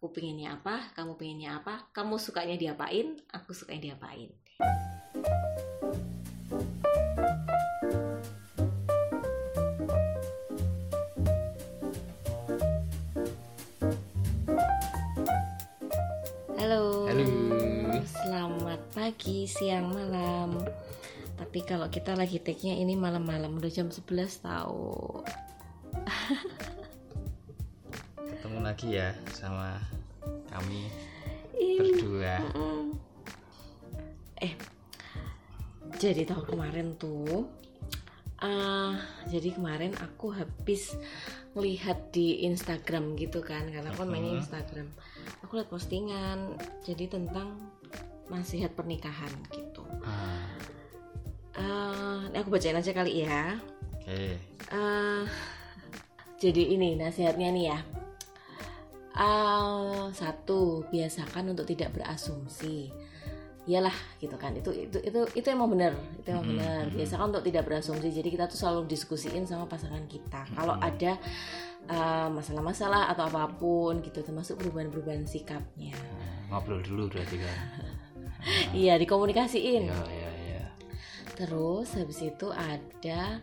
aku pengennya apa kamu pengennya apa kamu sukanya diapain aku sukanya diapain Halo. Halo. Selamat pagi, siang, malam. Tapi kalau kita lagi take-nya ini malam-malam udah jam 11 tahu. Lagi ya sama kami Ih, berdua. Eh. Jadi tahun kemarin tuh ah jadi kemarin aku habis ngelihat di Instagram gitu kan karena aku mainnya Mhm. Instagram aku lihat postingan jadi tentang nasihat pernikahan gitu Ah, Ah, ini aku bacain aja kali ya Oke. Eh, jadi ini nasihatnya nih ya. Ah, satu, biasakan untuk tidak berasumsi. Iyalah gitu kan. Itu itu itu itu emang benar. Itu emang Mhm, benar. mhm. Biasakan untuk tidak berasumsi. Jadi kita tuh selalu diskusiin sama pasangan kita. Kalau Mhm. ada ah, masalah-masalah atau apa pun gitu termasuk perubahan-perubahan sikapnya. Ngobrol dulu berarti kan. Iya, dikomunikasiin. Iya, iya, iya. Terus habis itu ada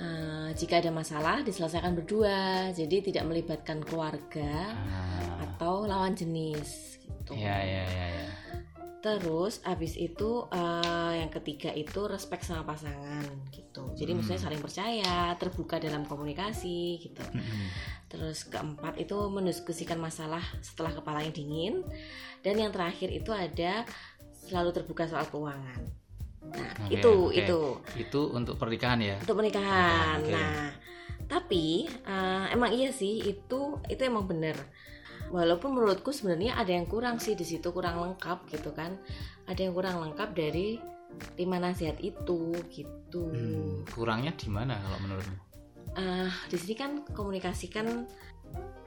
eh, jika ada masalah diselesaikan berdua, jadi tidak melibatkan keluarga Ah, atau lawan jenis gitu. Iya, iya, iya, iya. Terus habis itu eh, yang ketiga itu respect sama pasangan gitu. Jadi Hmm. maksudnya saling percaya, terbuka dalam komunikasi gitu. Mm-mm. Terus keempat itu mendiskusikan masalah setelah kepalanya dingin. Dan yang terakhir itu ada selalu terbuka soal keuangan. Nah, Oke, itu oke. itu. Itu untuk pernikahan ya. untuk pernikahan. Oke. Nah, tapi eh, emang iya sih itu itu emang bener. Walaupun menurutku sebenarnya ada yang kurang sih di situ kurang lengkap gitu kan. Ada yang kurang lengkap dari lima nasihat itu gitu. Hmm, kurangnya di mana kalau menurutmu? Ah, di sini kan komunikasikan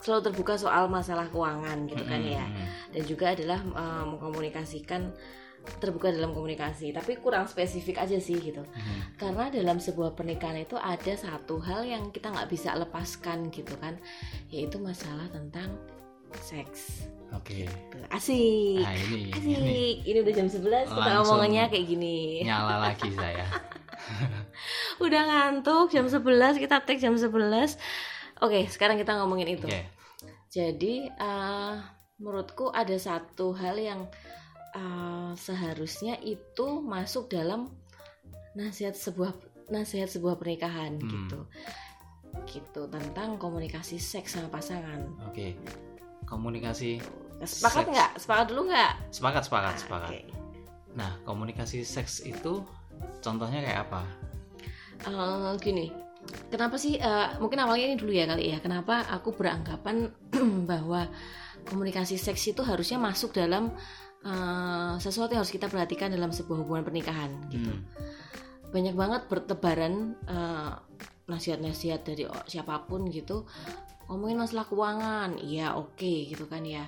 selalu terbuka soal masalah keuangan gitu kan ya. Mm-mm. Dan juga adalah eh, mengkomunikasikan terbuka dalam komunikasi. Tapi kurang spesifik aja sih gitu. Mm-mm. karena dalam sebuah pernikahan itu ada satu hal yang kita nggak bisa lepaskan gitu kan yaitu masalah tentang seks Oke. asik Nah, ini, asik ini ini udah jam 11 kita Langsung. ngomongannya kayak gini nyala lagi saya. udah ngantuk jam 11 kita take jam 11 oke sekarang kita ngomongin itu Oke. jadi eh, menurutku ada satu hal yang eh, seharusnya itu masuk dalam nasihat sebuah nasihat sebuah pernikahan Hmm. gitu gitu tentang komunikasi seks sama pasangan Oke. Komunikasi sepakat nggak sepakat dulu nggak sepakat, sepakat, Ah, sepakat. oke. Nah, komunikasi seks itu contohnya kayak apa? Eh, gini kenapa sih eh, mungkin awalnya ini dulu ya kali ya kenapa aku beranggapan bahwa komunikasi seks itu harusnya masuk dalam eh, sesuatu yang harus kita perhatikan dalam sebuah hubungan pernikahan gitu. Hmm. banyak banget bertebaran eh, nasihat-nasihat dari siapa pun gitu. Ngomongin masalah keuangan iya oke gitu kan ya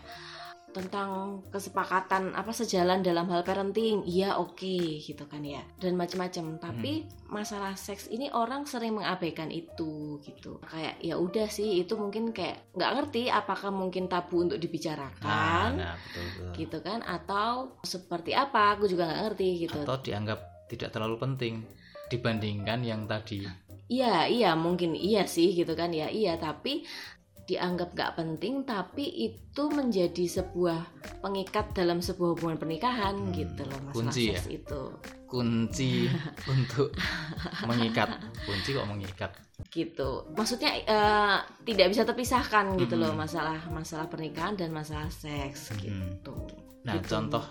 tentang kesepakatan apa sejalan dalam hal parenting. Iya oke gitu kan ya. Dan macam-macam tapi masalah seks ini orang sering mengabaikan itu gitu. Kayak ya udah sih itu mungkin kayak nggak ngerti apakah mungkin tabu untuk Nah, dibicarakan nah, betul, betul. gitu kan? Atau seperti apa aku juga nggak ngerti gitu. Atau dianggap tidak terlalu penting dibandingkan yang tadi. Iya, iya mungkin iya sih gitu kan ya. Iya, tapi dianggap gak penting tapi itu menjadi sebuah pengikat dalam sebuah hubungan pernikahan Hmm, gitu loh masalah kunci seks itu. kunci untuk mengikat. Kunci kok mengikat? Gitu. Maksudnya eh, tidak bisa terpisahkan gitu loh Hmm. masalah masalah pernikahan dan masalah seks Hmm. gitu. Nah, Gitu contoh.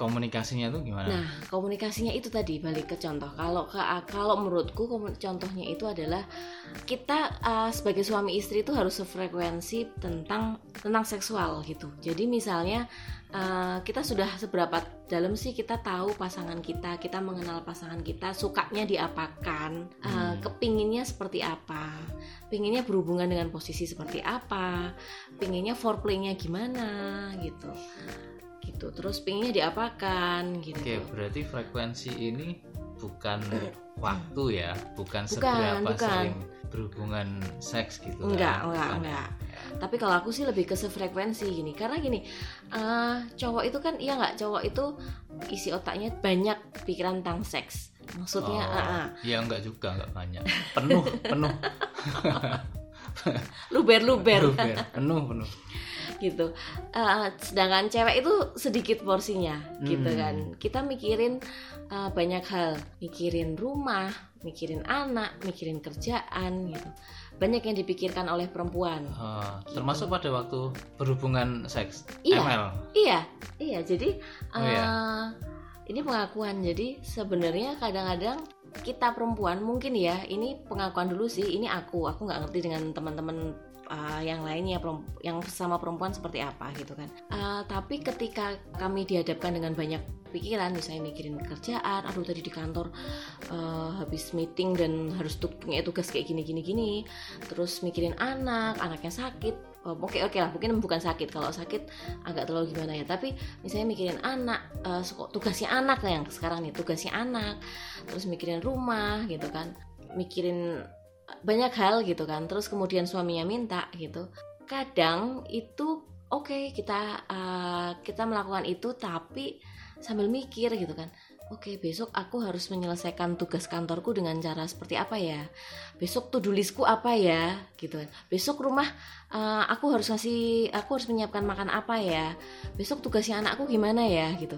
Komunikasinya tuh gimana? Nah, komunikasinya itu tadi balik ke contoh. Kalau kalau menurutku contohnya itu adalah kita uh, sebagai suami istri itu harus sefrekuensi tentang tentang seksual gitu. Jadi misalnya uh, kita sudah seberapa dalam sih kita tahu pasangan kita, kita mengenal pasangan kita, sukanya diapakan, uh, Hmm. kepinginnya seperti apa, pinginnya berhubungan dengan posisi seperti apa, pinginnya foreplaynya gimana gitu gitu. Terus pinginnya diapakan gitu. Oke, berarti frekuensi ini bukan waktu ya, bukan, Bukan, seberapa bukan. sering berhubungan seks gitu enggak kan? enggak Bukan ya? enggak. Tapi kalau aku sih lebih ke sefrekuensi gini. Karena gini eh, cowok itu kan iya nggak? Cowok itu isi otaknya banyak pikiran tentang seks. Maksudnya Oh, ah, ah, ya enggak juga enggak banyak. Penuh penuh. Luber-luber. Luber, penuh penuh gitu Eh, sedangkan cewek itu sedikit porsinya gitu Hmm. kan kita mikirin eh, banyak hal mikirin rumah mikirin anak mikirin kerjaan gitu banyak yang dipikirkan oleh perempuan Eh, termasuk pada waktu berhubungan seks Iya. ML Iya, iya. Jadi Oh, iya. eh, ini pengakuan. Jadi sebenarnya kadang-kadang kita perempuan mungkin ya, ini pengakuan dulu sih. Ini aku, aku nggak ngerti dengan teman-teman eh, yang lainnya, yang sama perempuan seperti apa gitu kan. Eh, tapi ketika kami dihadapkan dengan banyak pikiran, misalnya mikirin kerjaan, aduh tadi di kantor eh, habis meeting dan harus punya tugas kayak gini-gini gini, terus mikirin anak, anaknya sakit. Oh, Oke oke lah, mungkin bukan sakit. Kalau sakit agak terlalu gimana ya tapi misalnya mikirin anak seko- tugasnya anak lah yang sekarang nih tugasnya anak terus mikirin rumah gitu kan mikirin banyak hal gitu kan terus kemudian suaminya minta gitu kadang itu oke kita eh, kita melakukan itu tapi sambil mikir gitu kan Oke, besok aku harus menyelesaikan tugas kantorku dengan cara seperti apa ya? Besok to-do listku apa ya? Gitu kan. Besok rumah eh, aku harus ngasih, aku harus menyiapkan makan apa ya? besok tugasnya anakku gimana ya gitu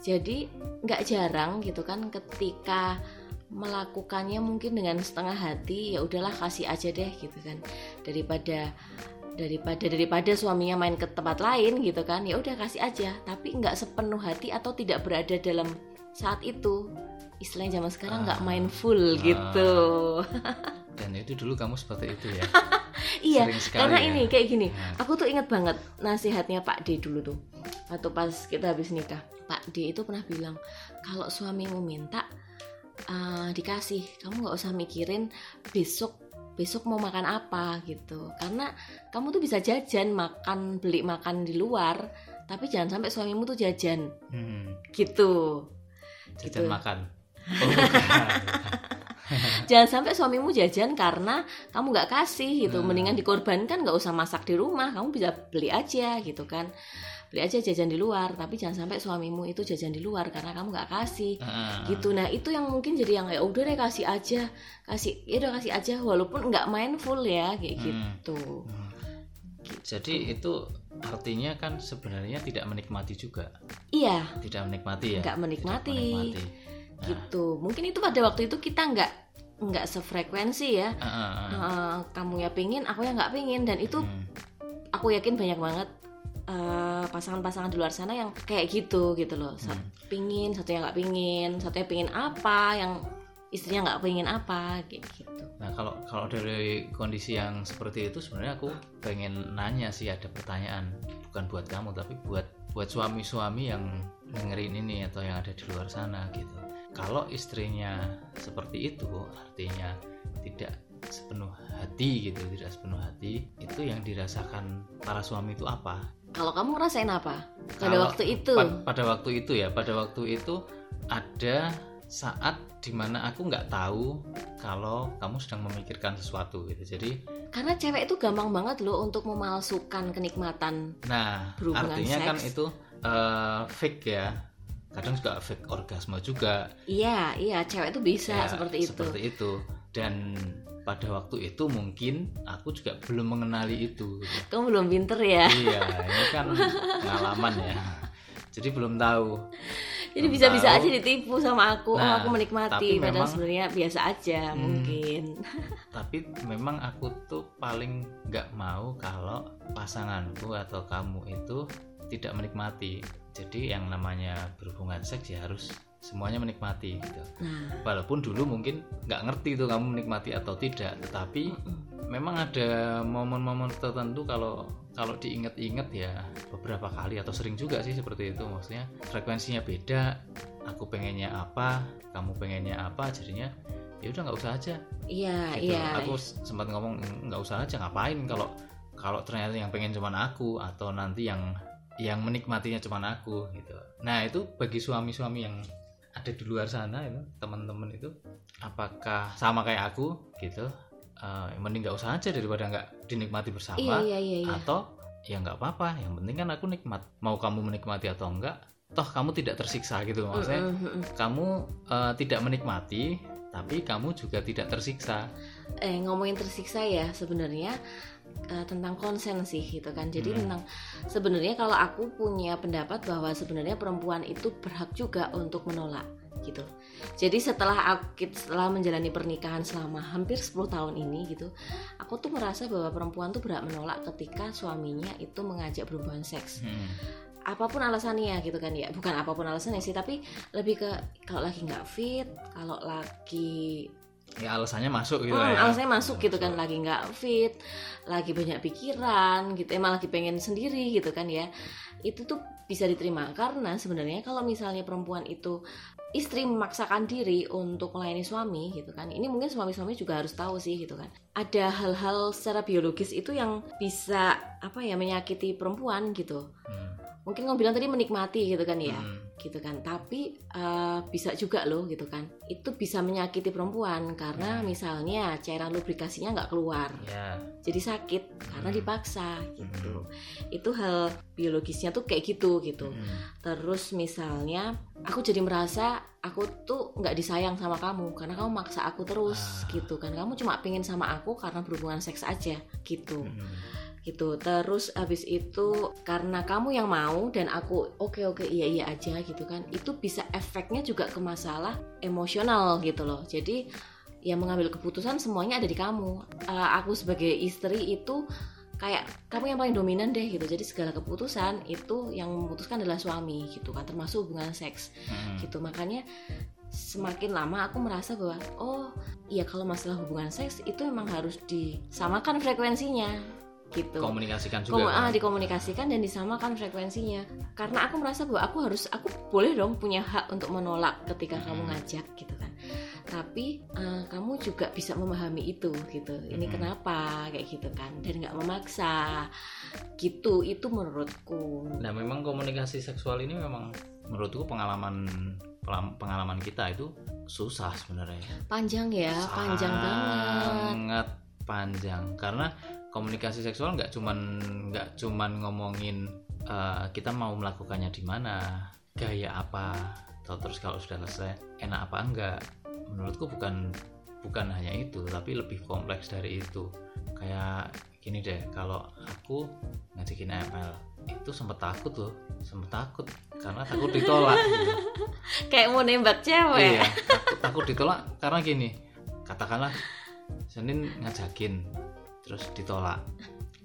jadi nggak jarang gitu kan ketika melakukannya mungkin dengan setengah hati ya udahlah kasih aja deh gitu kan. Daripada daripada daripada suaminya main ke tempat lain gitu kan ya udah kasih aja. Tapi nggak sepenuh hati atau tidak berada dalam saat itu. Istilahnya zaman sekarang nggak Ah. mindful Ah. gitu. Dan itu dulu kamu seperti itu ya? Iya karena ya. ini kayak gini. Nah, Aku tuh inget banget nasihatnya Pak D dulu tuh. Waktu pas kita habis nikah Pak D itu pernah bilang Kalau suamimu minta eh, Dikasih Kamu gak usah mikirin Besok besok mau makan apa gitu Karena kamu tuh bisa jajan Makan beli makan di luar Tapi jangan sampai suamimu tuh jajan hmm, Gitu jajan Gitu. makan oh. Jangan sampai suamimu jajan karena kamu nggak kasih gitu. Hmm. Mendingan dikorbankan nggak usah masak di rumah, kamu bisa beli aja gitu kan. Beli aja jajan di luar, tapi jangan sampai suamimu itu jajan di luar karena kamu nggak kasih. Ah, Gitu. Nah, itu yang mungkin jadi yang ya udah deh kasih aja. Kasih ya udah kasih aja walaupun nggak mindful ya kayak Hmm. gitu. hmm. jadi itu artinya kan sebenarnya tidak menikmati juga Iya, tidak menikmati ya nggak Tidak menikmati. menikmati. Nah, Gitu. Mungkin itu pada waktu itu kita nggak nggak sefrekuensi ya. ah, ah, ah. Eh, kamu ya pingin, aku ya nggak pingin dan itu Hmm. aku yakin banyak banget eh, pasangan-pasangan di luar sana yang kayak gitu gitu loh Hmm. pingin satunya nggak pingin satunya pingin apa yang istrinya nggak pingin apa kayak gitu Nah kalau kalau dari kondisi yang seperti itu sebenarnya aku pengen nanya sih ada pertanyaan bukan buat kamu tapi buat buat suami-suami yang dengerin ini atau yang ada di luar sana gitu. Kalau istrinya seperti itu artinya tidak sepenuh hati gitu, tidak sepenuh hati itu yang dirasakan para suami itu apa? Kalau kamu ngerasain apa pada Kalau- waktu itu Pa- pada waktu itu ya, pada waktu itu ada saat di mana aku nggak tahu kalau kamu sedang memikirkan sesuatu gitu. Jadi karena cewek itu gampang banget loh untuk memalsukan kenikmatan Nah, artinya kan seks. itu eh, fake ya. Kadang juga fake orgasme juga. iya iya cewek itu bisa Ya, seperti itu Seperti itu. Dan pada waktu itu mungkin aku juga belum mengenali itu. kamu belum pinter ya iya, ini kan pengalaman ya. Jadi belum tahu. jadi bisa-bisa aja ditipu sama aku oh Nah, aku menikmati tapi padahal sebenarnya biasa aja Hmm. mungkin Tapi memang aku tuh paling nggak mau kalau pasanganku atau kamu itu tidak menikmati. Jadi yang namanya berhubungan seks ya harus semuanya menikmati gitu. nah walaupun dulu mungkin nggak ngerti tuh kamu menikmati atau tidak tetapi mm-mm. memang ada momen-momen tertentu kalau kalau diinget-inget ya beberapa kali atau sering juga sih seperti itu maksudnya frekuensinya beda aku pengennya apa kamu pengennya apa jadinya ya udah nggak usah aja iya gitu. iya aku sempat ngomong nggak usah aja ngapain kalau kalau ternyata yang pengen cuman aku atau nanti yang yang menikmatinya cuman aku gitu nah itu bagi suami-suami yang ada di luar sana itu teman-teman itu apakah sama kayak aku gitu eh, mending nggak usah aja daripada nggak dinikmati bersama iya iya iya, iya. atau ya nggak apa-apa yang penting kan aku nikmat mau kamu menikmati atau enggak toh kamu tidak tersiksa gitu maksudnya Mm, mm, mm. kamu eh, tidak menikmati tapi kamu juga tidak tersiksa eh ngomongin tersiksa ya sebenarnya eh, tentang konsen sih gitu kan jadi Hmm. tentang sebenarnya kalau aku punya pendapat bahwa sebenarnya perempuan itu berhak juga untuk menolak gitu jadi setelah aku setelah menjalani pernikahan selama hampir 10 tahun ini gitu aku tuh merasa bahwa perempuan tuh berhak menolak ketika suaminya itu mengajak berhubungan seks Hmm. apa pun alasannya gitu kan ya bukan apa pun alasannya sih tapi lebih ke kalau lagi nggak fit kalau lagi ya alasannya masuk gitu Hmm, ya alasannya masuk gitu kan lagi nggak fit, lagi banyak pikiran gitu, emang lagi pengen sendiri gitu kan ya. Itu tuh bisa diterima karena sebenarnya kalau misalnya perempuan itu istri memaksakan diri untuk melayani suami gitu kan. Ini mungkin suami-suami juga harus tahu sih gitu kan. Ada hal-hal secara biologis itu yang bisa apa ya menyakiti perempuan gitu. Hmm. Mungkin kamu bilang tadi menikmati gitu kan ya? Hmm. gitu kan. Tapi eh, bisa juga loh gitu kan. Itu bisa menyakiti perempuan karena misalnya cairan lubrikasinya nggak keluar. Ya. Jadi sakit karena Hmm. dipaksa gitu. Itu hal biologisnya tuh kayak gitu gitu. Hmm. terus misalnya aku jadi merasa aku tuh nggak disayang sama kamu karena kamu maksa aku terus Ah. gitu kan. Kamu cuma pengen sama aku karena berhubungan seks aja gitu. Hmm. Gitu. Terus habis itu karena kamu yang mau dan aku oke oke iya iya aja gitu kan itu bisa efeknya juga ke masalah emosional gitu loh. Jadi yang mengambil keputusan semuanya ada di kamu. Eh, aku sebagai istri itu kayak kamu yang paling dominan deh gitu. Jadi segala keputusan itu yang memutuskan adalah suami gitu kan termasuk hubungan seks Hmm. gitu. Makanya semakin lama aku merasa bahwa oh iya kalau masalah hubungan seks itu emang harus disamakan frekuensinya gitu. Komunikasikan Komu- juga ah, kan? dikomunikasikan dan disamakan frekuensinya. Karena aku merasa bahwa aku harus aku boleh dong punya hak untuk menolak ketika kamu Hmm. ngajak gitu kan. Tapi eh, kamu juga bisa memahami itu gitu. Ini Hmm. kenapa? Kayak gitu kan. Dan nggak memaksa. Gitu itu menurutku. Nah memang komunikasi seksual ini memang menurutku pengalaman pengalaman kita itu susah sebenarnya. panjang ya panjang banget. Sangat panjang. Karena komunikasi seksual nggak cuman nggak cuman ngomongin eh, kita mau melakukannya di mana, gaya apa, atau terus kalau sudah selesai enak apa enggak. Menurutku bukan bukan hanya itu, tapi lebih kompleks dari itu. Kayak gini deh, kalau aku ngajakin ML itu sempet takut loh, sempet takut karena takut ditolak. gitu. kayak mau nembak cewek Iya, takut, takut ditolak karena gini. Katakanlah Senin ngajakin terus ditolak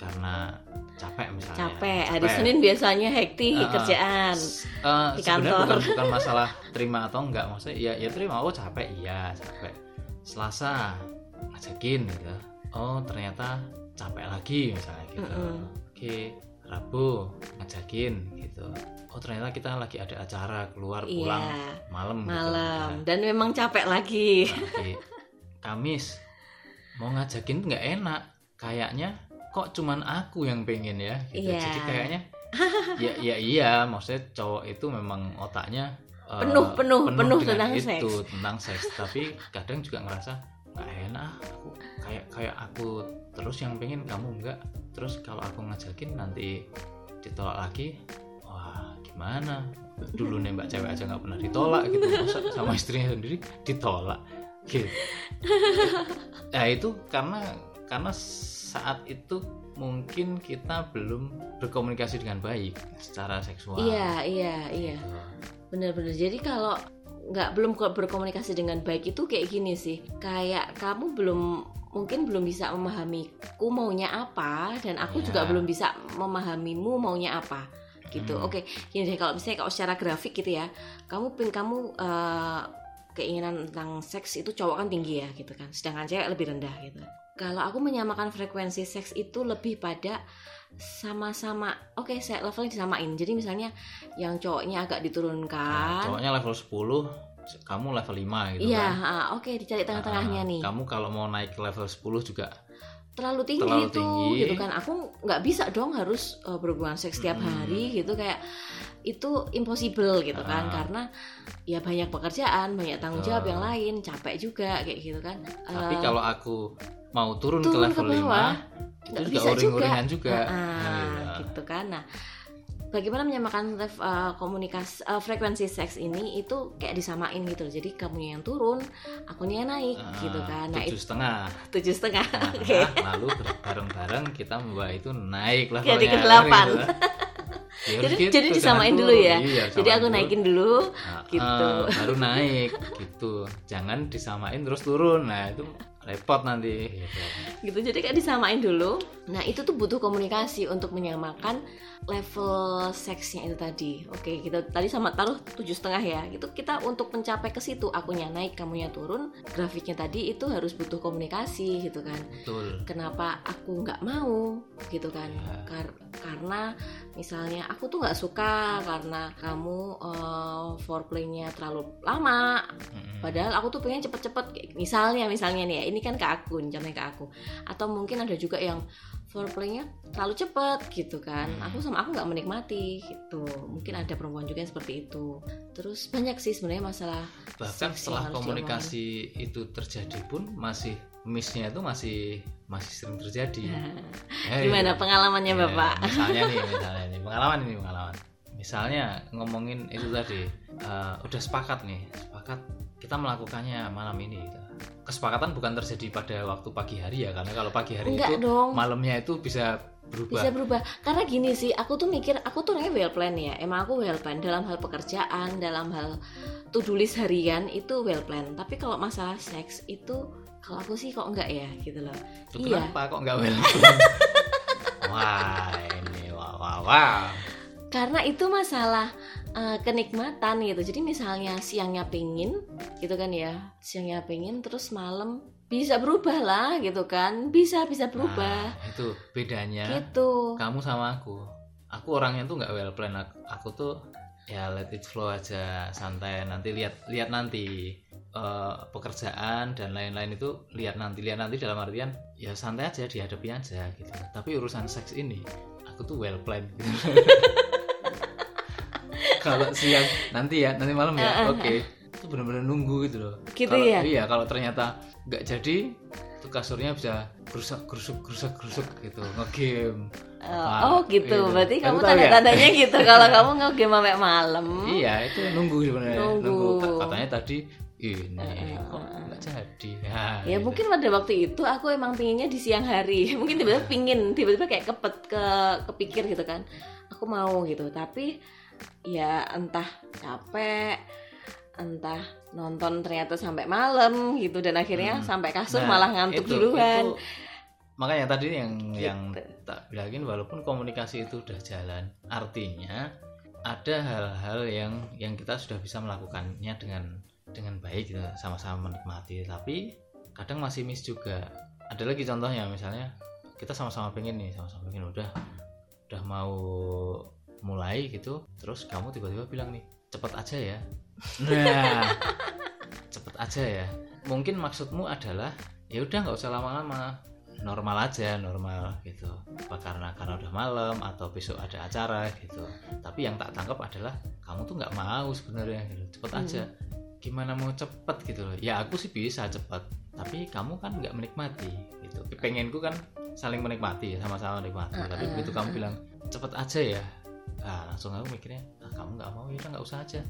karena capek misalnya. capek hari Senin biasanya hektik ah. kerjaan eh, di kantor. bukan bukan masalah terima atau enggak maksudnya ya ya terima oh capek iya capek Selasa ngajakin gitu oh ternyata capek lagi misalnya gitu Mm-mm. oke Rabu ngajakin gitu oh ternyata kita lagi ada acara keluar pulang iya malam gitu. malam Nah, dan memang capek lagi Oke. Kamis mau ngajakin nggak enak. Kayaknya kok cuman aku yang pengen ya. Gitu. Iya. Jadi kayaknya ya ya iya, maksudnya cowok itu memang otaknya eh, Penuh, penuh, penuh dengan tentang itu, seks. tentang seks. Tapi kadang juga ngerasa nggak enak. Aku kayak kayak aku terus yang pengen kamu enggak. Terus kalau aku ngajakin nanti ditolak lagi, wah gimana? Dulu nembak cewek aja nggak pernah ditolak gitu, masa sama istrinya sendiri ditolak gitu. Nah itu karena karena saat itu mungkin kita belum berkomunikasi dengan baik secara seksual. iya iya iya Gitu. benar-benar jadi kalau nggak belum ko- berkomunikasi dengan baik itu kayak gini sih kayak kamu belum mungkin belum bisa memahamiku maunya apa dan aku Iya. juga belum bisa memahamimu maunya apa gitu Hmm. oke gini deh kalau misalnya kalau secara grafik gitu ya kamu pin kamu eh, keinginan tentang seks itu cowok kan tinggi ya gitu kan sedangkan cewek lebih rendah gitu kalau aku menyamakan frekuensi seks itu lebih pada sama-sama oke saya levelnya disamain jadi misalnya yang cowoknya agak Nah, diturunkan cowoknya level 10, kamu level 5 gitu iya kan. oke dicari tengah-tengahnya Nah, nih Kamu kalau mau naik ke level 10 juga terlalu tinggi terlalu tuh tinggi. gitu kan aku nggak bisa dong harus uh, berhubungan seks setiap Mm-mm. hari gitu kayak itu impossible gitu kan Ah. karena ya banyak pekerjaan banyak tanggung jawab Betul. yang lain capek juga kayak gitu kan Tapi Eh, kalau aku mau turun, ke turun ke level 5 bawah, itu nggak juga bisa juga. juga. Ah, Iya. gitu kan nah bagaimana menyamakan eh, komunikasi eh, frekuensi seks ini itu kayak disamain gitu loh. jadi kamu yang turun akunya yang naik Ah, gitu kan nah tujuh itu setengah tujuh setengah Nah, oke lalu bareng-bareng kita membawa itu naik levelnya Jadi ke delapan. gitu. Ya, Jadi- gitu, jadi jangan disamain dulu turun. ya. Iya, jadi aku dulu. naikin dulu Nah, gitu. eh, baru naik gitu jangan disamain terus turun nah itu repot nanti. Gitu. gitu jadi kayak disamain dulu. Nah itu tuh butuh komunikasi untuk menyamakan level seksnya itu tadi. Oke kita tadi sama taruh tujuh setengah ya. Gitu kita untuk mencapai ke situ akunya naik kamunya turun grafiknya tadi itu harus butuh komunikasi gitu kan. Betul. Kenapa aku nggak mau gitu kan. Ya. Kar- karena misalnya aku tuh nggak suka karena kamu eh, foreplaynya terlalu lama. Padahal aku tuh pengen cepet-cepet misalnya misalnya nih ya ini kan ke aku contohnya ke aku. Atau mungkin ada juga yang foreplaynya terlalu cepet gitu kan. Hmm. aku sama aku nggak menikmati gitu. Mungkin ada perempuan juga yang seperti itu. Terus banyak sih sebenarnya masalah bahkan setelah komunikasi itu terjadi pun masih missnya itu masih masih sering terjadi. Eh, gimana pengalamannya Ya, bapak? misalnya nih misalnya nih pengalaman ini pengalaman. Misalnya ngomongin itu tadi eh, udah sepakat nih sepakat kita melakukannya malam ini gitu. kesepakatan bukan terjadi pada waktu pagi hari ya karena kalau pagi hari enggak itu dong. malamnya itu bisa berubah. Bisa berubah. Karena gini sih aku tuh mikir aku tuh orangnya well plan ya. Emang aku well plan dalam hal pekerjaan dalam hal to do list harian itu well plan. Tapi kalau masalah seks itu kalau aku sih kok enggak ya gitu loh. Tuh, iya. kenapa kok nggak well wah ini wah wah wah. Karena itu masalah uh, kenikmatan gitu. Jadi misalnya siangnya pingin gitu kan ya. Siangnya pingin terus malam bisa berubah lah gitu kan. Bisa bisa berubah. Nah, itu bedanya gitu. kamu sama aku. Aku orangnya tuh nggak well plan. Aku, aku tuh ya let it flow aja santai. Nanti lihat lihat nanti Eh, pekerjaan dan lain-lain itu lihat nanti lihat nanti dalam artian ya santai aja dihadapi aja gitu. Tapi urusan seks ini aku tuh well plan. gitu. kalau siang nanti ya nanti malam ya oke itu benar-benar nunggu gitu loh Gitu Kalau- ya? iya kalau ternyata nggak jadi itu kasurnya bisa gerusak gerusuk gerusak gerusuk gitu ngegame Uh, Nah, oh gitu, gitu. berarti Kamu ya? tanda-tandanya gitu kalau kamu nge-game sampai malam. Iya itu nunggu sebenarnya Nunggu. Ka- Katanya tadi ini eh, kok nggak jadi ya, Ya gitu. mungkin pada waktu itu aku emang pinginnya di siang hari. Mungkin tiba-tiba pingin, tiba-tiba kayak kepet ke kepikir gitu kan. Aku mau gitu, tapi ya entah capek, entah nonton ternyata sampai malam gitu dan akhirnya Hmm. sampai kasur Nah, malah ngantuk itu- duluan. itu- makanya tadi yang yang Gitu. tak bilangin walaupun komunikasi itu udah jalan artinya ada hal-hal yang yang kita sudah bisa melakukannya dengan dengan baik gitu sama-sama menikmati tapi kadang masih miss juga ada lagi contohnya misalnya kita sama-sama pengen nih sama-sama pengen udah udah mau mulai gitu terus kamu tiba-tiba bilang nih cepet aja ya. Nah. Cepet aja ya. Mungkin maksudmu adalah ya udah nggak usah lama-lama normal aja normal gitu. Apa karena karena udah malam atau besok ada acara gitu. Tapi yang tak tangkap adalah kamu tuh nggak mau sebenarnya gitu. Cepet Hmm. aja. Gimana mau cepet? gitu loh. Ya aku sih bisa cepet tapi kamu kan nggak menikmati gitu. Pengenku kan saling menikmati sama-sama menikmati. Ah, tapi ah, begitu ah. kamu bilang cepet aja ya nah, langsung aku mikirnya ah, kamu nggak mau ya nggak usah aja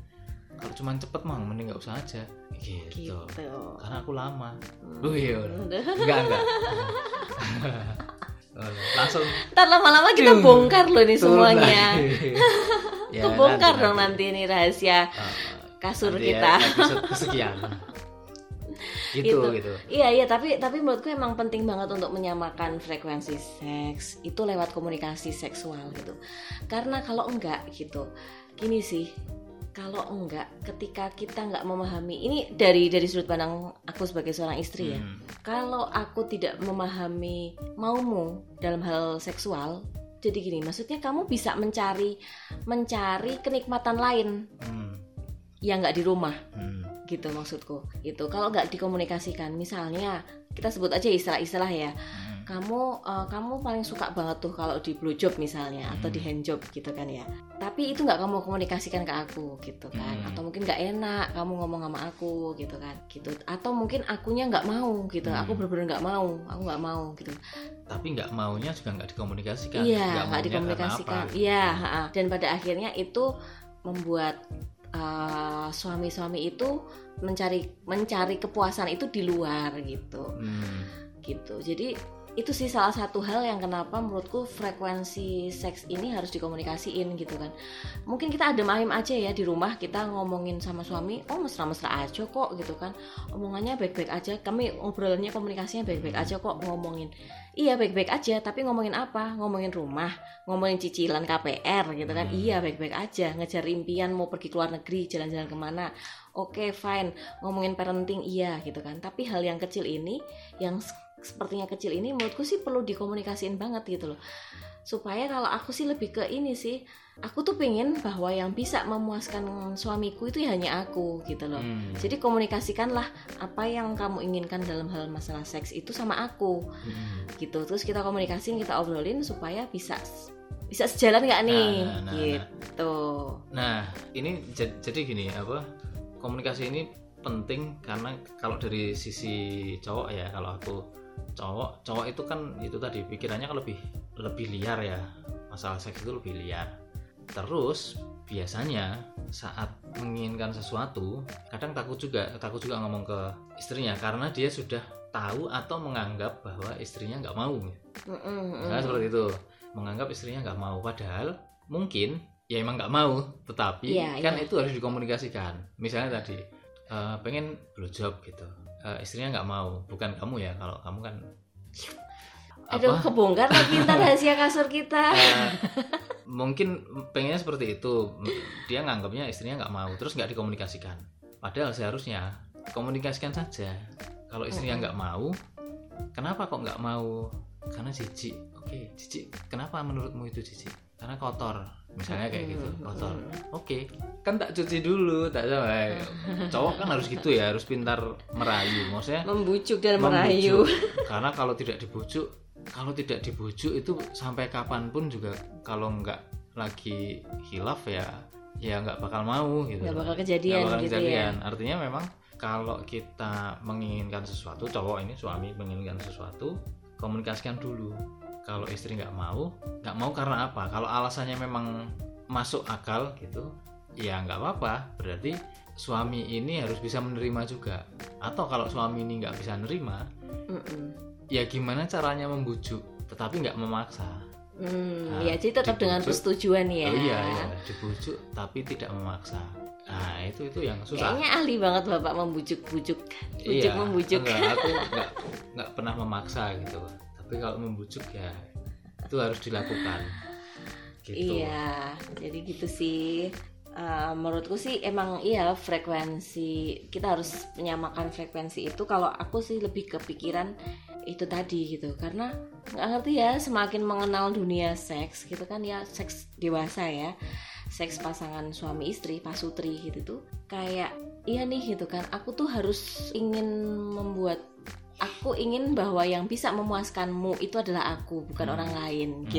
kalau cuma cepet mah mending nggak usah aja gitu. Gitu. karena aku lama Hmm. Duh, iya. Enggak enggak langsung Ntar lama-lama kita bongkar loh ini semuanya. Ya, Kebongkar dong nanti ini rahasia Ah, kasur nanti ya, kita. episode kesekian gitu Gitu. gitu Iya iya tapi tapi menurutku emang penting banget untuk menyamakan frekuensi seks itu lewat komunikasi seksual gitu. Karena kalau enggak gitu, gini sih, kalau enggak ketika kita nggak memahami ini dari dari sudut pandang aku sebagai seorang istri ya. Hmm. Kalau aku tidak memahami maumu dalam hal seksual, jadi gini, maksudnya kamu bisa mencari mencari kenikmatan lain Hmm. Yang nggak di rumah. Hmm. gitu maksudku. Itu kalau nggak dikomunikasikan misalnya kita sebut aja istilah-istilah ya. Hmm. kamu uh, kamu paling suka banget tuh kalau di blowjob misalnya atau di Hmm. handjob gitu kan ya. Tapi itu nggak kamu komunikasikan ke aku gitu kan. Hmm. atau mungkin nggak enak kamu ngomong sama aku gitu kan. Gitu. Atau mungkin akunya nggak mau gitu. Hmm. aku bener-bener nggak mau aku nggak mau gitu. Tapi nggak maunya juga nggak dikomunikasikan. Iya Nggak dikomunikasikan. Iya dan pada akhirnya itu membuat uh, suami-suami itu mencari mencari kepuasan itu di luar gitu. Hmm. gitu. Jadi itu sih salah satu hal yang kenapa menurutku frekuensi seks ini harus dikomunikasiin gitu kan. Mungkin kita adem ayem aja ya di rumah kita ngomongin sama suami oh mesra-mesra aja kok gitu kan. Omongannya baik-baik aja kami ngobrolannya komunikasinya baik-baik aja kok ngomongin iya baik-baik aja tapi ngomongin apa? Ngomongin rumah ngomongin cicilan KPR gitu kan. Hmm. iya baik-baik aja ngejar impian mau pergi ke luar negeri jalan-jalan ke mana. Oke fine ngomongin parenting iya gitu kan. Tapi hal yang kecil ini yang sepertinya kecil ini menurutku sih perlu dikomunikasiin banget gitu loh. Supaya kalau aku sih lebih ke ini sih aku tuh pengen bahwa yang bisa memuaskan suamiku itu ya hanya aku gitu loh Hmm. jadi komunikasikanlah apa yang kamu inginkan dalam hal masalah seks itu sama aku Hmm. gitu terus kita komunikasiin kita obrolin supaya bisa bisa sejalan nggak nih Nah, nah, nah, gitu Nah, ini jad- jadi gini apa? Komunikasi ini penting karena kalau dari sisi cowok ya, kalau aku cowok, cowok itu kan itu tadi pikirannya kan lebih lebih liar ya. Masalah seks itu lebih liar. Terus biasanya saat menginginkan sesuatu, kadang takut juga, takut juga ngomong ke istrinya karena dia sudah tahu atau menganggap bahwa istrinya nggak mau. Misalnya seperti itu, menganggap istrinya nggak mau, padahal mungkin ya emang nggak mau, tetapi Iya, kan iya. itu harus dikomunikasikan. Misalnya tadi eh, pengen blowjob gitu, Eh, istrinya nggak mau, bukan kamu ya, kalau kamu kan aduh apa? kebongkar lagi ntar rahasia kasur kita Eh, mungkin pengennya seperti itu, dia nganggapnya istrinya nggak mau, terus nggak dikomunikasikan. Padahal seharusnya komunikasikan saja. Kalau istrinya nggak mau, kenapa kok nggak mau? Karena jijik. Oke, jijik. Kenapa menurutmu itu jijik? Karena kotor. Misalnya kayak gitu, kotor. Oke, kan tak cuci dulu, tak sama. Cowok kan harus gitu ya, harus pintar merayu. Maksudnya membujuk dan merayu. Karena kalau tidak dibujuk, kalau tidak dibujuk itu sampai kapan pun juga kalau nggak lagi hilaf ya, ya nggak bakal mau gitu. nggak bakal kejadian Nggak bakal gitu kejadian. Artinya memang kalau kita menginginkan sesuatu, cowok ini suami menginginkan sesuatu, komunikasikan dulu. Kalau istri nggak mau, nggak mau karena apa? Kalau alasannya memang masuk akal gitu, ya nggak apa-apa. Berarti suami ini harus bisa menerima juga. Atau kalau suami ini nggak bisa nerima, ya. Mm-mm. Ya gimana caranya membujuk, tetapi nggak memaksa. Hmm, Nah, ya jadi tetap dengan dibujuk. persetujuan ya. Oh iya, iya, dibujuk tapi tidak memaksa. Nah itu itu yang susah. Kayaknya ahli banget bapak membujuk-bujuk, bujuk Iya, membujuk. enggak, aku nggak nggak pernah memaksa gitu. Tapi kalau membujuk ya itu harus dilakukan. Gitu. Iya, jadi gitu sih. Eh, menurutku sih emang iya frekuensi kita harus menyamakan frekuensi itu. Kalau aku sih lebih kepikiran itu tadi gitu, karena nggak ngerti ya semakin mengenal dunia seks gitu kan ya seks dewasa ya, seks pasangan suami istri pasutri gitu tuh kayak iya nih gitu kan. Aku tuh harus ingin membuat aku ingin bahwa yang bisa memuaskanmu itu adalah aku bukan Hmm. orang lain Hmm.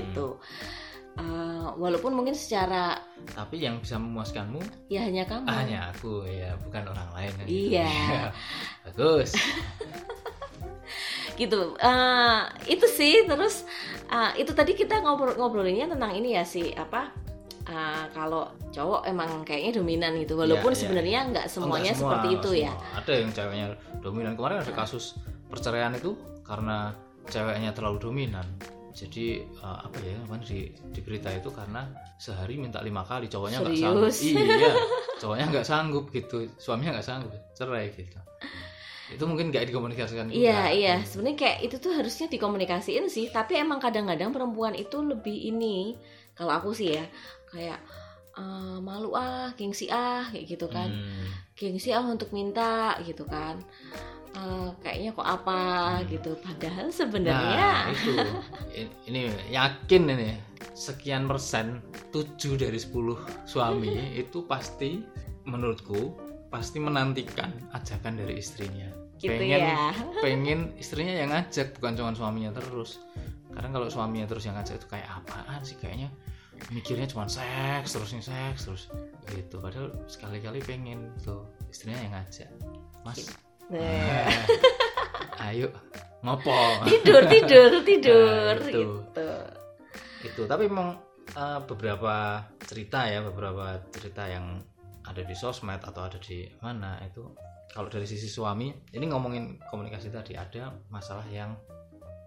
Gitu. Uh, walaupun mungkin secara Tapi yang bisa memuaskanmu ya hanya kamu. hanya aku ya, bukan orang lain. kan gitu. Iya. Bagus. gitu Eh, itu sih terus eh, itu tadi kita ngobrol ngobrolinnya tentang ini ya sih apa eh, kalau cowok emang kayaknya dominan gitu walaupun Iya, iya, sebenarnya nggak semuanya semua, seperti itu ya semua. Ada yang ceweknya dominan. Kemarin ada kasus perceraian itu karena ceweknya terlalu dominan. Jadi eh, apa ya kemarin di, di berita itu karena sehari minta lima kali cowoknya nggak sanggup. Iya, cowoknya nggak sanggup gitu, suaminya nggak sanggup cerai gitu. Itu mungkin nggak dikomunikasikan juga. Iya iya sebenarnya kayak itu tuh harusnya dikomunikasiin sih tapi emang kadang-kadang perempuan itu lebih ini kalau aku sih ya kayak eh, malu ah gengsi ah kayak gitu kan Hmm, gengsi ah untuk minta gitu kan Eh, kayaknya kok apa gitu. Padahal Nah, sebenarnya itu. I- ini yakin ini. Sekian persen 7 dari 10 suami itu pasti menurutku pasti menantikan ajakan dari istrinya. Gitu pengen ya. pengen istrinya yang ngajak bukan cuma suaminya terus. Karena kalau suaminya terus yang ngajak itu kayak apaan sih? Kayaknya mikirnya cuma seks terus nih seks terus. Gitu. Padahal sekali-kali pengen tuh istrinya yang ngajak. Mas Nah, ayo ngopo tidur tidur tidur Nah, itu. gitu itu tapi memang eh, beberapa cerita ya beberapa cerita yang ada di sosmed atau ada di mana itu kalau dari sisi suami ini ngomongin komunikasi tadi ada masalah yang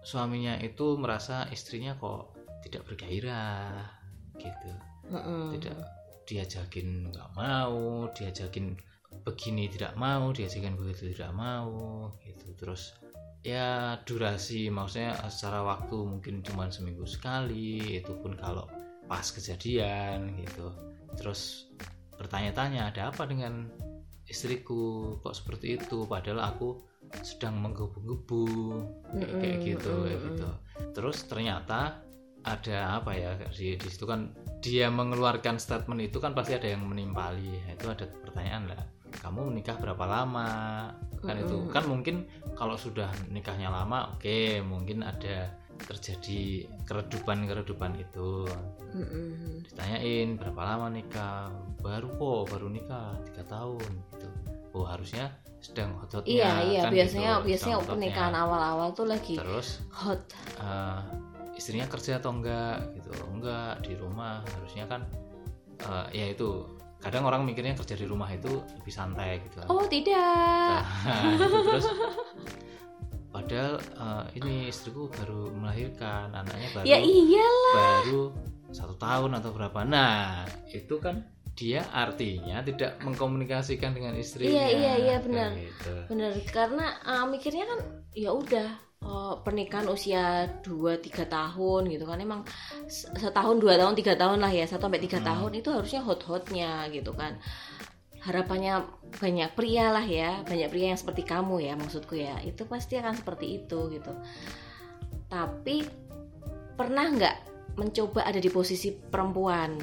suaminya itu merasa istrinya kok tidak bergairah gitu Mm-mm. tidak diajakin nggak mau diajakin begini tidak mau diajakin begitu tidak mau gitu. Terus ya durasi maksudnya secara waktu mungkin cuma seminggu sekali itu pun kalau pas kejadian gitu. Terus bertanya-tanya ada apa dengan istriku? Kok seperti itu? Padahal aku sedang menggebu-gebu kayak Mm-mm, gitu kayak gitu. terus ternyata ada apa ya di, di situ kan dia mengeluarkan statement itu kan pasti ada yang menimpali. Itu ada pertanyaan lah kamu menikah berapa lama? Kan itu. Mm-mm. kan mungkin kalau sudah nikahnya lama oke mungkin ada terjadi keredupan-keredupan itu. Mm-mm. ditanyain berapa lama nikah? Baru kok baru nikah tiga tahun gitu. Oh harusnya sedang hot-hotnya iya iya kan biasanya gitu, biasanya pernikahan awal-awal tuh lagi terus hot. eh, istrinya kerja atau enggak gitu. Enggak di rumah harusnya kan eh, ya itu kadang orang mikirnya kerja di rumah itu lebih santai gitu kan. oh tidak Nah, itu terus padahal eh, ini istriku baru melahirkan anaknya baru ya iya baru satu tahun atau berapa nah itu kan dia artinya tidak mengkomunikasikan dengan istrinya Iya, iya, iya, benar. gitu. bener karena uh, mikirnya kan ya udah uh, pernikahan usia 2-3 tahun gitu kan. Emang se- setahun dua tahun tiga tahun lah ya. Satu sampai tiga Hmm. tahun itu harusnya hot hotnya gitu kan. Harapannya banyak pria lah ya. Banyak pria yang seperti kamu ya maksudku ya. Itu pasti akan seperti itu gitu. Tapi pernah nggak mencoba ada di posisi perempuan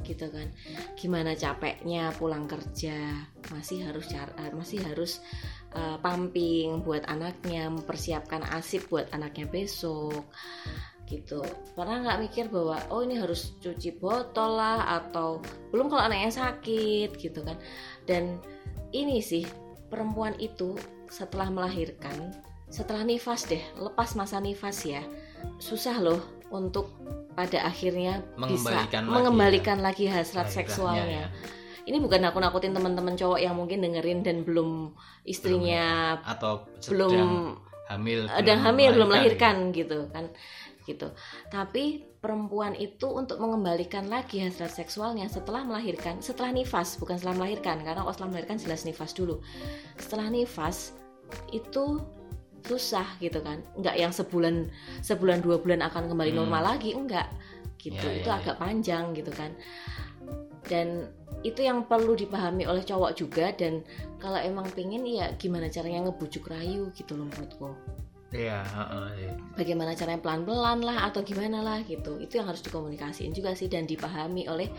gitu kan? Gimana capeknya pulang kerja? Masih harus eh, masih harus eh, pumping buat anaknya mempersiapkan asip buat anaknya besok gitu. Pernah nggak mikir bahwa oh ini harus cuci botol lah atau belum kalau anaknya sakit gitu kan. Dan ini sih perempuan itu setelah melahirkan setelah nifas deh lepas masa nifas ya susah loh untuk pada akhirnya bisa Mengembalikan lagi mengembalikan lagi hasrat Gairahnya seksualnya. ya. Ini bukan aku nakutin teman-teman cowok yang mungkin dengerin dan belum istrinya atau belum hamil ada hamil belum melahirkan, gitu kan gitu. Tapi perempuan itu untuk mengembalikan lagi hasrat seksualnya setelah melahirkan setelah nifas bukan setelah melahirkan karena kalau setelah melahirkan jelas nifas dulu. Setelah nifas itu susah gitu kan. Nggak yang sebulan sebulan dua bulan akan kembali Hmm. normal lagi enggak. Gitu Ya, itu ya, agak panjang gitu kan. Dan itu yang perlu dipahami oleh cowok juga dan kalau emang pengen ya gimana caranya ngebujuk rayu gitu loh menurutku Iya, heeh, iya. bagaimana caranya pelan-pelan lah atau gimana lah gitu itu yang harus dikomunikasiin juga sih dan dipahami oleh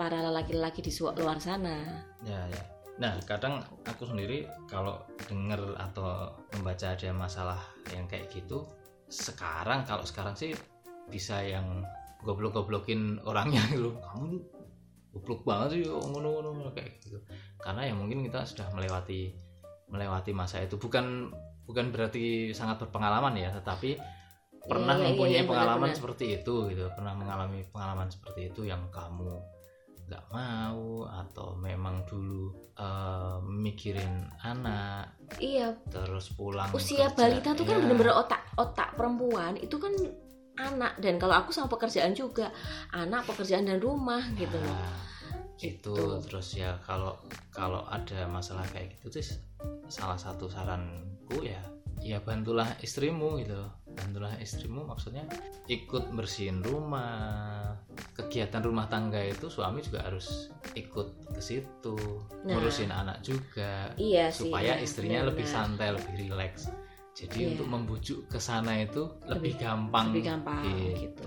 para lelaki-lelaki di luar sana Ya, ya. Nah, kadang aku sendiri kalau denger atau membaca ada masalah yang kayak gitu, sekarang kalau sekarang sih bisa yang goblok-goblokin orangnya gitu. Kamu goblok banget sih ngono-ngono kayak gitu. Karena ya mungkin kita sudah melewati melewati masa itu bukan bukan berarti sangat berpengalaman ya, tetapi pernah Iya, iya, mempunyai iya, pengalaman benar-benar. seperti itu gitu, pernah mengalami pengalaman seperti itu yang kamu nggak mau atau memang dulu eh, mikirin anak iya terus pulang usia kerja, balita tuh kan ya. bener-bener otak otak perempuan itu kan anak dan kalau aku sama pekerjaan juga anak pekerjaan dan rumah gitu loh Nah, itu Gitu. terus ya kalau kalau ada masalah kayak gitu terus salah satu saranku ya ya bantulah istrimu gitu bantulah istrimu maksudnya ikut bersihin rumah kegiatan rumah tangga itu suami juga harus ikut ke situ Nah. ngurusin anak juga iya sih supaya iya, istrinya lebih benar-benar. santai lebih rileks jadi Iya. untuk membujuk ke sana itu lebih, Lebih- gampang lebih gampang, gitu.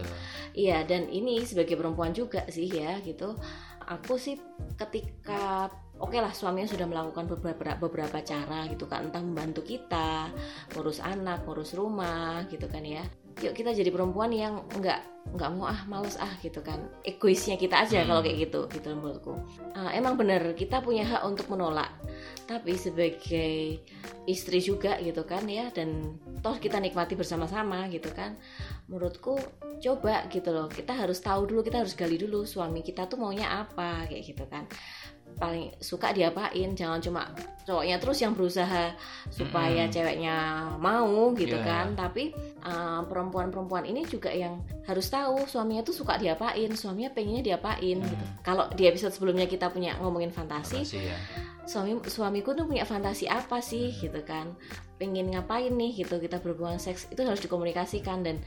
Iya, dan ini sebagai perempuan juga sih ya gitu. Aku sih ketika oke lah suaminya sudah melakukan beberapa beberapa cara gitu kan entah membantu kita ngurus anak ngurus rumah gitu kan ya yuk kita jadi perempuan yang nggak nggak mau ah males ah gitu kan egoisnya kita aja Hmm. kalau kayak gitu gitu menurutku Ah, emang bener kita punya hak untuk menolak tapi sebagai istri juga gitu kan ya dan toh kita nikmati bersama-sama gitu kan menurutku coba gitu loh kita harus tahu dulu kita harus gali dulu suami kita tuh maunya apa kayak gitu kan paling suka diapain jangan cuma cowoknya terus yang berusaha supaya Mm-mm. ceweknya mau gitu Iya. kan tapi uh, perempuan-perempuan ini juga yang harus tahu suaminya tuh suka diapain suaminya pengennya diapain Hmm. gitu kalau di episode sebelumnya kita punya ngomongin fantasi Makasih ya. suami suamiku tuh punya fantasi apa sih Hmm. gitu kan pengen ngapain nih gitu kita berhubungan seks itu harus dikomunikasikan dan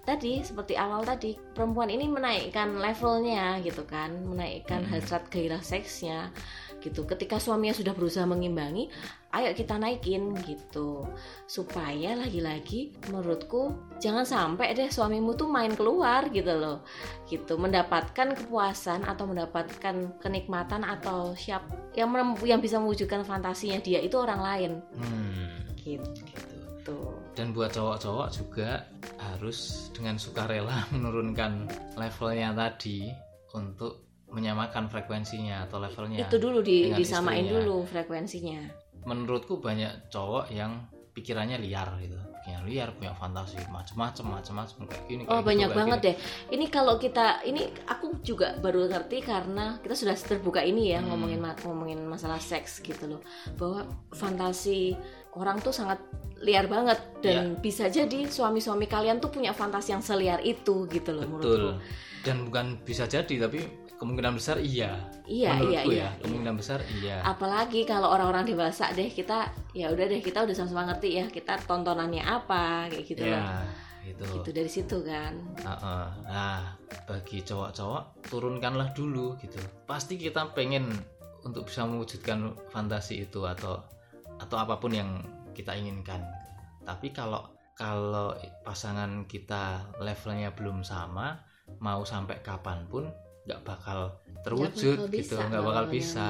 tadi seperti awal tadi perempuan ini menaikkan levelnya gitu kan menaikkan Hmm. hasrat gairah seksnya gitu. Ketika suaminya sudah berusaha mengimbangi ayo kita naikin gitu. Supaya lagi-lagi menurutku jangan sampai deh suamimu tuh main keluar gitu loh. Gitu mendapatkan kepuasan atau mendapatkan kenikmatan atau siap yang yang bisa mewujudkan fantasinya dia itu orang lain. Hmm, gitu gitu. Dan buat cowok-cowok juga harus dengan sukarela menurunkan levelnya tadi untuk menyamakan frekuensinya atau levelnya. itu dulu di, disamain istrinya. dulu frekuensinya Menurutku banyak cowok yang pikirannya liar gitu. Pikirannya liar, punya fantasi macem-macem, macem-macem kayak gini. Oh kayak gitu, banyak kayak banget gini. deh. Ini kalau kita ini aku juga baru ngerti karena kita sudah terbuka ini ya Hmm. ngomongin ngomongin masalah seks gitu loh. Bahwa fantasi orang tuh sangat liar banget dan Iya. bisa jadi suami-suami kalian tuh punya fantasi yang seliar itu gitu loh Betul. menurutku. Dan bukan bisa jadi tapi kemungkinan besar iya. Iya iya Menurutku iya. ya, kemungkinan besar iya. Apalagi kalau orang-orang dewasa deh kita ya udah deh kita udah sama-sama ngerti ya kita tontonannya apa kayak gitu loh. ya, gitu. Gitu dari situ kan. Heeh. Nah, bagi cowok-cowok turunkanlah dulu gitu. Pasti kita pengen untuk bisa mewujudkan fantasi itu atau atau apa pun yang kita inginkan. Tapi kalau kalau pasangan kita levelnya belum sama, mau sampai kapan pun nggak bakal terwujud bakal gitu, nggak bakal bisa.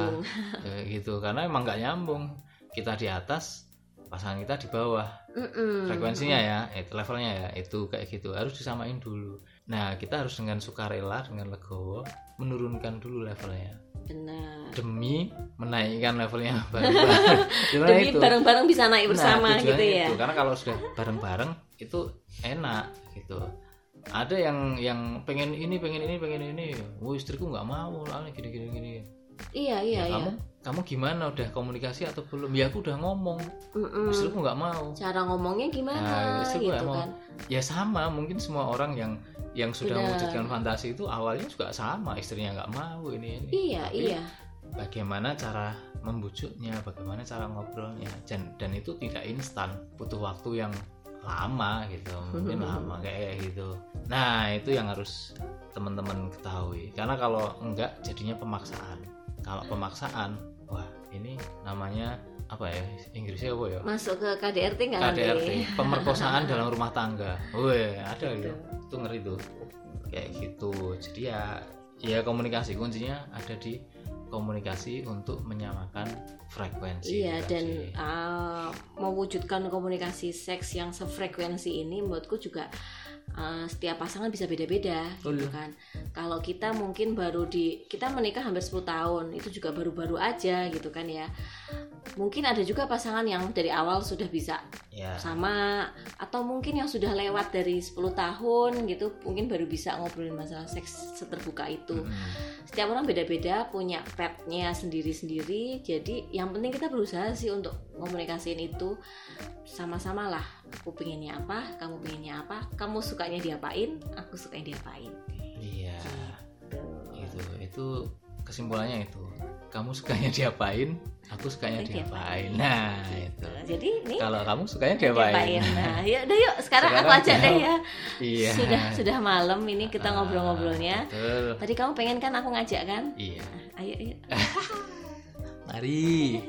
Eh, gitu. Karena emang nggak nyambung. Kita di atas, pasangan kita di bawah Mm-mm. frekuensinya ya itu levelnya ya itu kayak gitu harus disamain dulu nah kita harus dengan sukarela dengan legowo menurunkan dulu levelnya Benar. demi menaikkan levelnya bareng-bareng Demi bareng-bareng bisa naik Nah, bersama tujuannya gitu ya. itu. karena kalau sudah bareng-bareng itu enak gitu ada yang yang pengen ini pengen ini pengen ini. Oh istriku nggak mau lah gini gini gini. Iya iya ya, iya. kamu kamu gimana? Udah komunikasi atau belum? Ya aku udah ngomong. Mm-mm. istriku nggak mau. Cara ngomongnya gimana? Nah, gue gitu mau. kan. ya sama. Mungkin semua orang yang yang sudah Benar. mewujudkan fantasi itu awalnya juga sama. Istrinya nggak mau ini ini. Iya Tapi iya. bagaimana cara membujuknya? Bagaimana cara ngobrolnya? Dan dan itu tidak instan. Butuh waktu yang lama gitu mungkin lama kayak gitu. Nah itu yang harus teman-teman ketahui. Karena kalau enggak jadinya pemaksaan. Kalau pemaksaan wah ini namanya apa ya? Inggrisnya apa ya? Masuk ke KDRT nggak nanti? KDRT pemerkosaan dalam rumah tangga. Weh ada Gitu. gitu itu ngeri tuh. Kayak gitu. Jadi ya ya komunikasi kuncinya ada di komunikasi untuk menyamakan frekuensi Iya dan uh, mewujudkan komunikasi seks yang sefrekuensi ini menurutku juga uh, setiap pasangan bisa beda-beda gitu Betul. kan. Kalau kita mungkin baru di kita menikah hampir 10 tahun itu juga baru-baru aja gitu kan ya. Mungkin ada juga pasangan yang dari awal sudah bisa ya sama atau mungkin yang sudah lewat dari 10 tahun gitu mungkin baru bisa ngobrolin masalah seks seterbuka itu Mm-mm. setiap orang beda-beda punya petnya sendiri-sendiri jadi yang penting kita berusaha sih untuk komunikasiin itu sama-sama lah aku pengennya apa kamu pengennya apa kamu sukanya diapain aku sukanya diapain. Iya. Tuh. itu itu kesimpulannya itu. Kamu sukanya diapain aku sukanya diapain. diapain. nah Gitu. itu. Jadi ini kalau kamu sukanya diapain? nah yuk udah yuk sekarang, aku Sekarang ajak deh ya. Iya. Sudah sudah malam ini kita Ah, ngobrol-ngobrolnya. betul. tadi kamu pengen kan aku ngajak kan? Iya. Ayo yuk mari